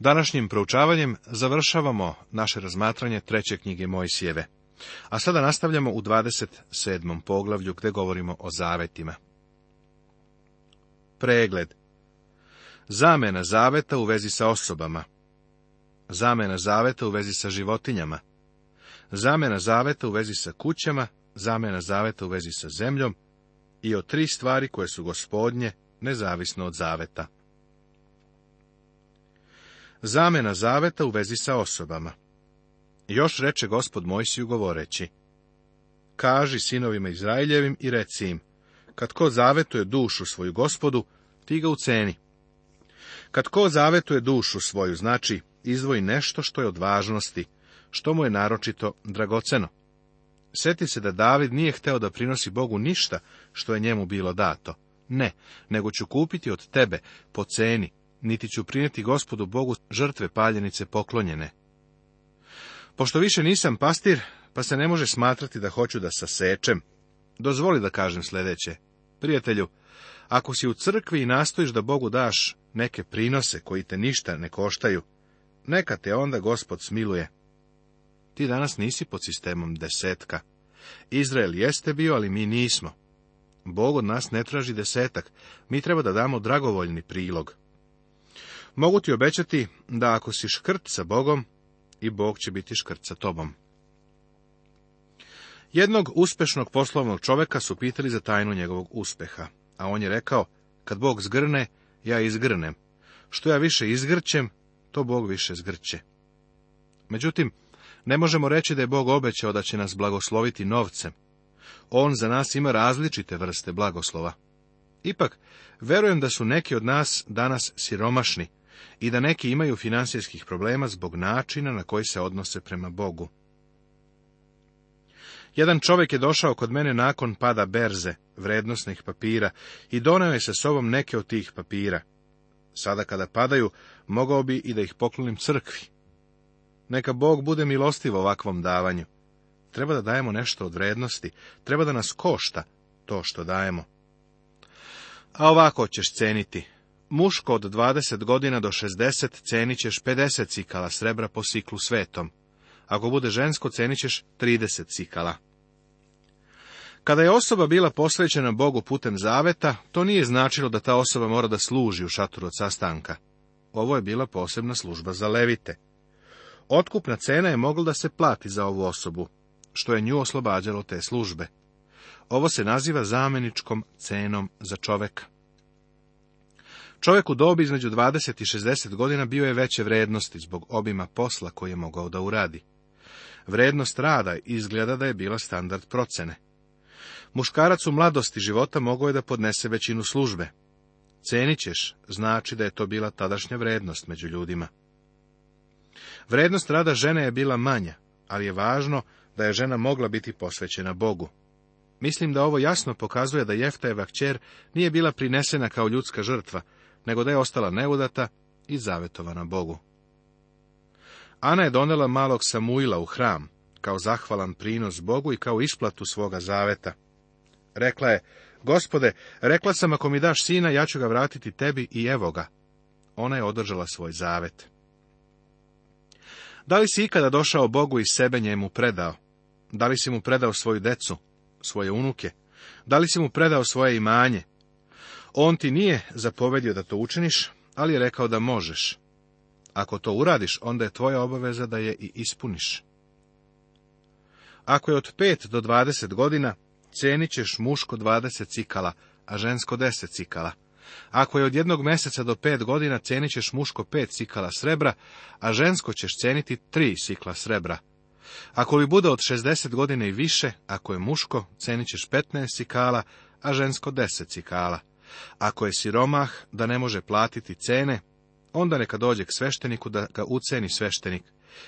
Današnjim proučavanjem završavamo naše razmatranje treće knjige Mojsijeve. A sada nastavljamo u 27. poglavlju gdje govorimo o zavetima. Pregled Zamena zaveta u vezi sa osobama Zamena zaveta u vezi sa životinjama Zamena zaveta u vezi sa kućama Zamena zaveta u vezi sa zemljom i o tri stvari koje su gospodnje, nezavisno od zaveta. Zamena zaveta u vezi sa osobama. Još reče gospod Mojsiju govoreći, Kaži sinovima Izraeljevim i reci im, kad ko zavetuje dušu svoju gospodu, ti ga uceni. Kad ko zavetuje dušu svoju, znači, izvoji nešto što je od važnosti, što mu je naročito dragoceno. Sjeti se da David nije hteo da prinosi Bogu ništa što je njemu bilo dato. Ne, nego ću kupiti od tebe po ceni niti ću prineti gospodu Bogu žrtve paljenice poklonjene. Pošto više nisam pastir, pa se ne može smatrati da hoću da sasečem, dozvoli da kažem sljedeće. Prijatelju, ako si u crkvi i nastojiš da Bogu daš neke prinose koji te ništa ne koštaju, neka te onda gospod smiluje. Ti danas nisi pod sistemom desetka. Izrael jeste bio, ali mi nismo. Bog od nas ne traži desetak, mi treba da damo dragovoljni prilog. Mogu ti obećati da ako si škrt sa Bogom, i Bog će biti škrt sa tobom. Jednog uspešnog poslovnog čoveka su pitali za tajnu njegovog uspeha, a on je rekao, kad Bog zgrne, ja izgrnem. Što ja više izgrćem, to Bog više zgrće. Međutim, ne možemo reći da je Bog obećao da će nas blagosloviti novcem. On za nas ima različite vrste blagoslova. Ipak, verujem da su neki od nas danas siromašni, i da neki imaju financijskih problema zbog načina na koji se odnose prema Bogu. Jedan čovjek je došao kod mene nakon pada berze, vrednostnih papira, i donio je sa sobom neke od tih papira. Sada kada padaju, mogao bi i da ih poklonim crkvi. Neka Bog bude milostiv ovakvom davanju. Treba da dajemo nešto od vrednosti, treba da nas košta to što dajemo. A ovako ćeš ceniti, Muško od 20 godina do 60 cenit ćeš 50 cikala srebra po siklu svetom. Ako bude žensko, cenit ćeš 30 cikala. Kada je osoba bila posvećena Bogu putem zaveta, to nije značilo da ta osoba mora da služi u šatoru od sastanka. Ovo je bila posebna služba za levite. Otkupna cena je mogla da se plati za ovu osobu, što je nju oslobađalo te službe. Ovo se naziva zameničkom cenom za čoveka. Čovjek u dobi između 20 i 60 godina bio je veće vrednosti zbog obima posla koji je mogao da uradi. Vrednost rada izgleda da je bila standard procene. Muškarac u mladosti života mogao je da podnese većinu službe. Cenit ćeš, znači da je to bila tadašnja vrednost među ljudima. Vrednost rada žene je bila manja, ali je važno da je žena mogla biti posvećena Bogu. Mislim da ovo jasno pokazuje da Jeftajeva kćer nije bila prinesena kao ljudska žrtva, nego da je ostala neudata i zavetovana Bogu. Ana je donela malog Samuila u hram, kao zahvalan prinos Bogu i kao isplatu svoga zaveta. Rekla je, gospode, rekla sam ako mi daš sina, ja ću ga vratiti tebi i evo ga. Ona je održala svoj zavet. Da li si ikada došao Bogu i sebe njemu predao? Da li si mu predao svoju decu, svoje unuke? Da li si mu predao svoje imanje, on ti nije zapovedio da to učiniš, ali je rekao da možeš. Ako to uradiš, onda je tvoja obaveza da je i ispuniš. Ako je od pet do dvadeset godina, cijenit ćeš muško 20 cikala, a žensko deset cikala. Ako je od jednog meseca do pet godina, cijenit ćeš muško pet cikala srebra, a žensko ćeš ceniti tri sikla srebra. Ako li bude od 60 godina i više, ako je muško, cenit ćeš 15 sikala, a žensko deset sikala. Ako je siromah da ne može platiti cene, onda neka dođe k svešteniku da ga uceni sveštenik.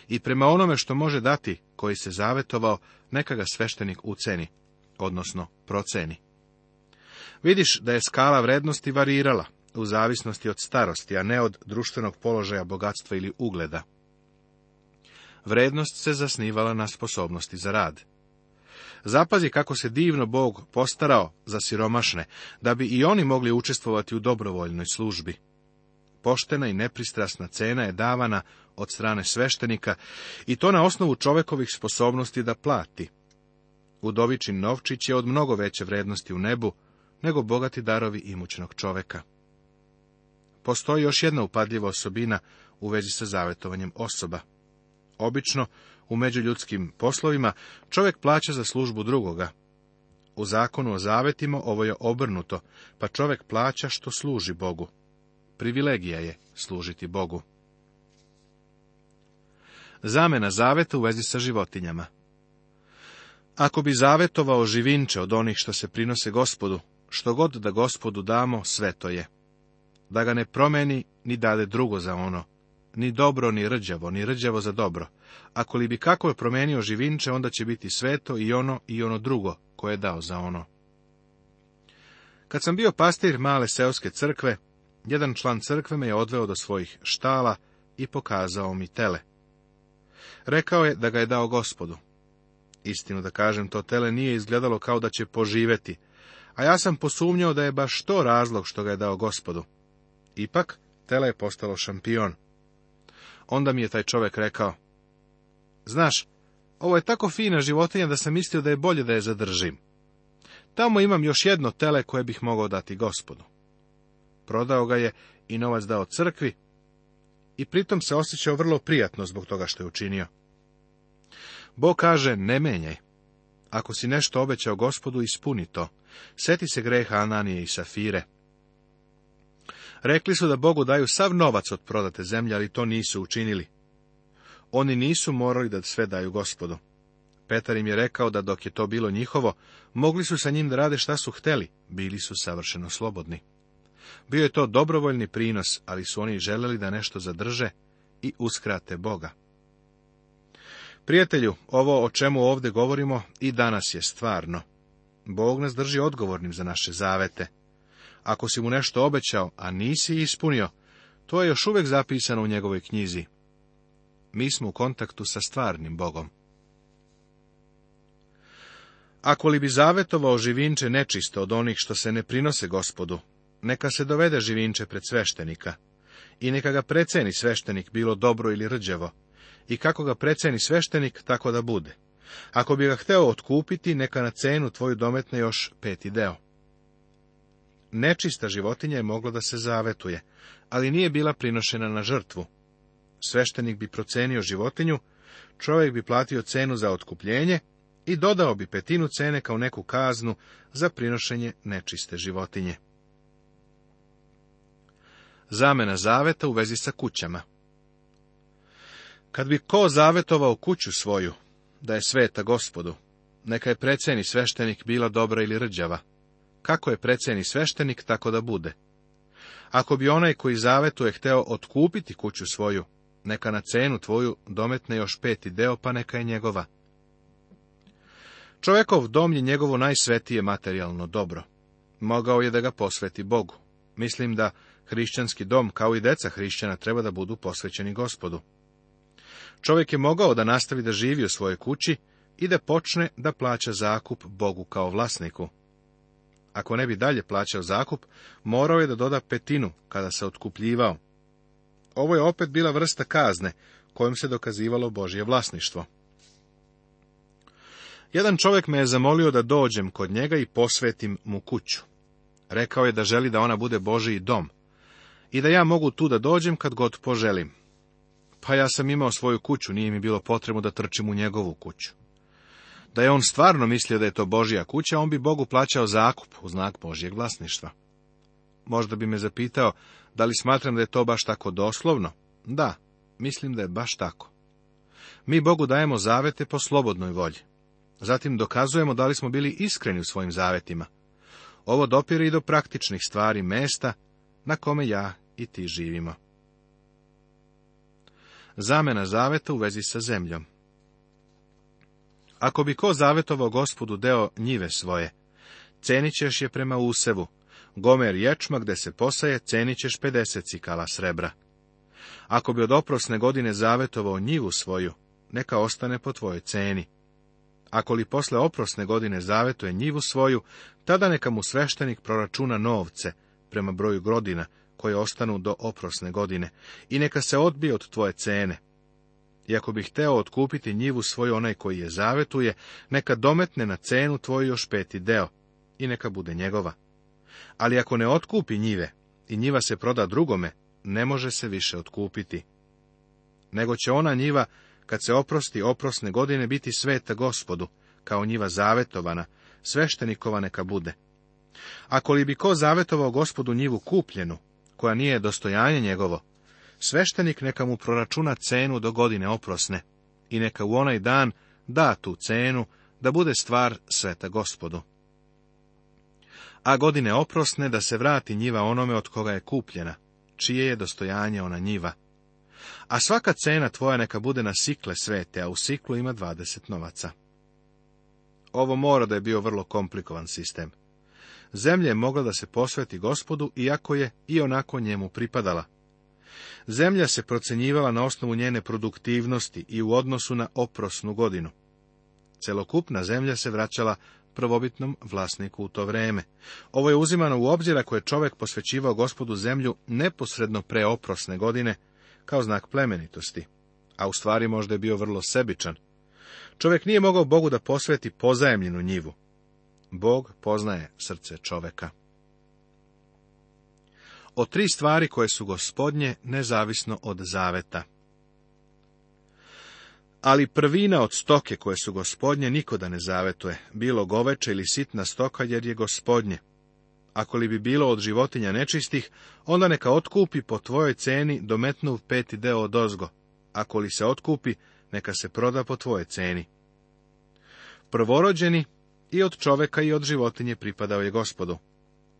I prema onome što može dati, koji se zavetovao, neka ga sveštenik uceni, odnosno proceni. Vidiš da je skala vrednosti varirala, u zavisnosti od starosti, a ne od društvenog položaja bogatstva ili ugleda. Vrednost se zasnivala na sposobnosti za rad. Zapazi kako se divno Bog postarao za siromašne, da bi i oni mogli učestvovati u dobrovoljnoj službi. Poštena i nepristrasna cena je davana od strane sveštenika i to na osnovu čovekovih sposobnosti da plati. Udovičin novčić je od mnogo veće vrednosti u nebu nego bogati darovi imućnog čoveka. Postoji još jedna upadljiva osobina u vezi sa zavetovanjem osoba. Obično u međuljudskim poslovima, čovjek plaća za službu drugoga. U zakonu o zavetima ovo je obrnuto, pa čovjek plaća što služi Bogu. Privilegija je služiti Bogu. Zamena zaveta u vezi sa životinjama Ako bi zavetovao živinče od onih što se prinose gospodu, što god da gospodu damo, sve to je. Da ga ne promeni, ni dade drugo za ono, ni dobro, ni rđavo, ni rđavo za dobro, ako li bi kako je promenio živinče, onda će biti sveto i ono i ono drugo koje je dao za ono. Kad sam bio pastir male seoske crkve, jedan član crkve me je odveo do svojih štala i pokazao mi tele. Rekao je da ga je dao gospodu. Istinu da kažem, to tele nije izgledalo kao da će poživeti, a ja sam posumnjao da je baš to razlog što ga je dao gospodu. Ipak, tele je postalo šampion. Onda mi je taj čovek rekao, Znaš, ovo je tako fina životinja da sam mislio da je bolje da je zadržim. Tamo imam još jedno tele koje bih mogao dati gospodu. Prodao ga je i novac dao crkvi i pritom se osjećao vrlo prijatno zbog toga što je učinio. Bog kaže, ne menjaj. Ako si nešto obećao gospodu, ispuni to. Seti se greha Ananije i Safire. Rekli su da Bogu daju sav novac od prodate zemlje, ali to nisu učinili. Oni nisu morali da sve daju gospodu. Petar im je rekao da dok je to bilo njihovo, mogli su sa njim da rade šta su hteli, bili su savršeno slobodni. Bio je to dobrovoljni prinos, ali su oni želeli da nešto zadrže i uskrate Boga. Prijatelju, ovo o čemu ovdje govorimo i danas je stvarno. Bog nas drži odgovornim za naše zavete. Ako si mu nešto obećao, a nisi ispunio, to je još uvijek zapisano u njegovoj knjizi, mi smo u kontaktu sa stvarnim Bogom. Ako li bi zavetovao živinče nečisto od onih što se ne prinose gospodu, neka se dovede živinče pred sveštenika, i neka ga preceni sveštenik bilo dobro ili rđevo, i kako ga preceni sveštenik, tako da bude. Ako bi ga hteo otkupiti, neka na cenu tvoju dometne još peti deo. Nečista životinja je mogla da se zavetuje, ali nije bila prinošena na žrtvu, sveštenik bi procenio životinju, čovjek bi platio cenu za otkupljenje i dodao bi petinu cene kao neku kaznu za prinošenje nečiste životinje. Zamena zaveta u vezi sa kućama Kad bi ko zavetovao kuću svoju, da je sveta gospodu, neka je preceni sveštenik bila dobra ili rđava. Kako je preceni sveštenik, tako da bude. Ako bi onaj koji zavetuje hteo otkupiti kuću svoju, neka na cenu tvoju dometne još peti deo, pa neka je njegova. Čovekov dom je njegovo najsvetije materijalno dobro. Mogao je da ga posveti Bogu. Mislim da hrišćanski dom, kao i deca hrišćana, treba da budu posvećeni gospodu. Čovek je mogao da nastavi da živi u svojoj kući i da počne da plaća zakup Bogu kao vlasniku. Ako ne bi dalje plaćao zakup, morao je da doda petinu kada se otkupljivao. Ovo je opet bila vrsta kazne kojom se dokazivalo Božje vlasništvo. Jedan čovjek me je zamolio da dođem kod njega i posvetim mu kuću. Rekao je da želi da ona bude Božiji dom i da ja mogu tu da dođem kad god poželim. Pa ja sam imao svoju kuću, nije mi bilo potrebno da trčim u njegovu kuću. Da je on stvarno mislio da je to Božija kuća, on bi Bogu plaćao zakup u znak Božjeg vlasništva. Možda bi me zapitao, da li smatram da je to baš tako doslovno? Da, mislim da je baš tako. Mi Bogu dajemo zavete po slobodnoj volji. Zatim dokazujemo da li smo bili iskreni u svojim zavetima. Ovo dopire i do praktičnih stvari mesta na kome ja i ti živimo. Zamena zaveta u vezi sa zemljom Ako bi ko zavetovao gospodu deo njive svoje, cenit je prema usevu, gomer ječma gde se posaje, cenit ćeš 50 cikala srebra. Ako bi od oprosne godine zavetovao njivu svoju, neka ostane po tvojoj ceni. Ako li posle oprosne godine zavetuje njivu svoju, tada neka mu sveštenik proračuna novce, prema broju grodina, koje ostanu do oprosne godine, i neka se odbije od tvoje cene. I ako bi hteo otkupiti njivu svoju onaj koji je zavetuje, neka dometne na cenu tvoju još peti deo, i neka bude njegova ali ako ne otkupi njive i njiva se proda drugome, ne može se više otkupiti. Nego će ona njiva, kad se oprosti oprosne godine, biti sveta gospodu, kao njiva zavetovana, sveštenikova neka bude. Ako li bi ko zavetovao gospodu njivu kupljenu, koja nije dostojanje njegovo, sveštenik neka mu proračuna cenu do godine oprosne i neka u onaj dan da tu cenu, da bude stvar sveta gospodu a godine oprosne da se vrati njiva onome od koga je kupljena, čije je dostojanje ona njiva. A svaka cena tvoja neka bude na sikle svete, a u siklu ima dvadeset novaca. Ovo mora da je bio vrlo komplikovan sistem. Zemlja je mogla da se posveti gospodu, iako je i onako njemu pripadala. Zemlja se procenjivala na osnovu njene produktivnosti i u odnosu na oprosnu godinu. Celokupna zemlja se vraćala prvobitnom vlasniku u to vreme. Ovo je uzimano u obzir ako je čovjek posvećivao gospodu zemlju neposredno pre oprosne godine, kao znak plemenitosti, a u stvari možda je bio vrlo sebičan. Čovjek nije mogao Bogu da posveti pozajemljenu njivu. Bog poznaje srce čoveka. O tri stvari koje su gospodnje nezavisno od zaveta. Ali prvina od stoke koje su gospodnje nikoda ne zavetuje, bilo goveče ili sitna stoka jer je gospodnje. Ako li bi bilo od životinja nečistih, onda neka otkupi po tvojoj ceni dometnu peti deo od ozgo. Ako li se otkupi, neka se proda po tvojoj ceni. Prvorođeni i od čoveka i od životinje pripadao je gospodu,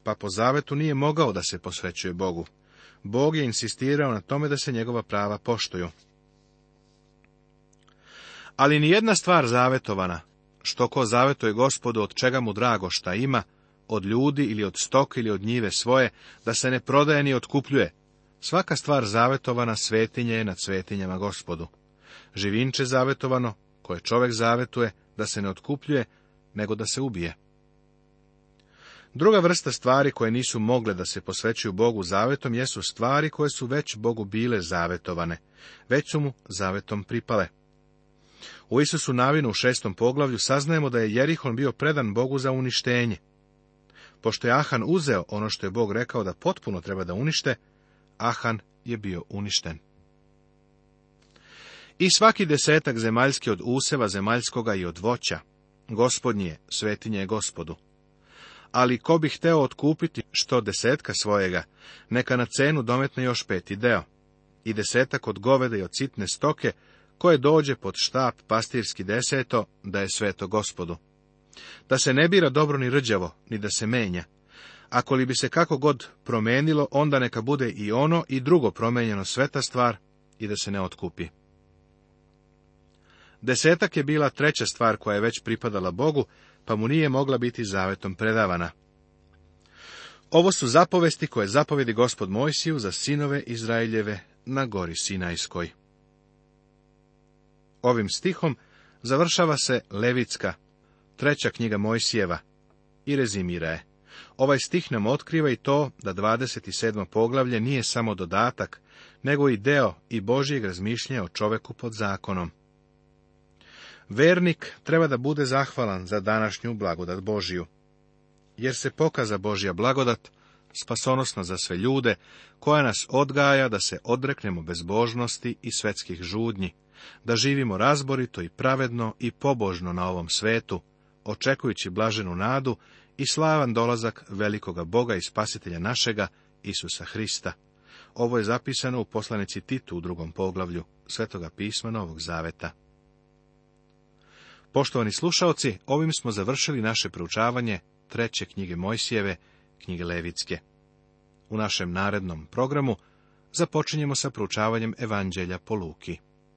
pa po zavetu nije mogao da se posvećuje Bogu. Bog je insistirao na tome da se njegova prava poštuju. Ali ni jedna stvar zavetovana, što ko zavetuje gospodu od čega mu drago šta ima, od ljudi ili od stoka ili od njive svoje, da se ne prodaje ni otkupljuje. Svaka stvar zavetovana svetinje je nad svetinjama gospodu. Živinče zavetovano, koje čovek zavetuje, da se ne otkupljuje, nego da se ubije. Druga vrsta stvari koje nisu mogle da se posvećuju Bogu zavetom jesu stvari koje su već Bogu bile zavetovane, već su mu zavetom pripale. U Isusu Navinu u šestom poglavlju saznajemo da je Jerihon bio predan Bogu za uništenje. Pošto je Ahan uzeo ono što je Bog rekao da potpuno treba da unište, Ahan je bio uništen. I svaki desetak zemaljski od useva zemaljskoga i od voća, gospodnje, svetinje je gospodu. Ali ko bi hteo otkupiti što desetka svojega, neka na cenu dometne još peti deo. I desetak od goveda i od sitne stoke, koje dođe pod štap pastirski deseto, da je sveto gospodu. Da se ne bira dobro ni rđavo, ni da se menja. Ako li bi se kako god promenilo, onda neka bude i ono i drugo promenjeno sveta stvar i da se ne otkupi. Desetak je bila treća stvar koja je već pripadala Bogu, pa mu nije mogla biti zavetom predavana. Ovo su zapovesti koje zapovedi gospod Mojsiju za sinove Izraeljeve na gori Sinajskoj. Ovim stihom završava se Levitska, treća knjiga Mojsijeva, i rezimira je. Ovaj stih nam otkriva i to da 27. poglavlje nije samo dodatak, nego i deo i Božijeg razmišljenja o čoveku pod zakonom. Vernik treba da bude zahvalan za današnju blagodat Božiju, jer se pokaza Božja blagodat, spasonosna za sve ljude, koja nas odgaja da se odreknemo bezbožnosti i svetskih žudnji, da živimo razborito i pravedno i pobožno na ovom svetu, očekujući blaženu nadu i slavan dolazak velikoga Boga i spasitelja našega, Isusa Hrista. Ovo je zapisano u poslanici Titu u drugom poglavlju Svetoga pisma Novog Zaveta. Poštovani slušaoci, ovim smo završili naše proučavanje treće knjige Mojsijeve, knjige Levitske. U našem narednom programu započinjemo sa proučavanjem Evanđelja po Luki.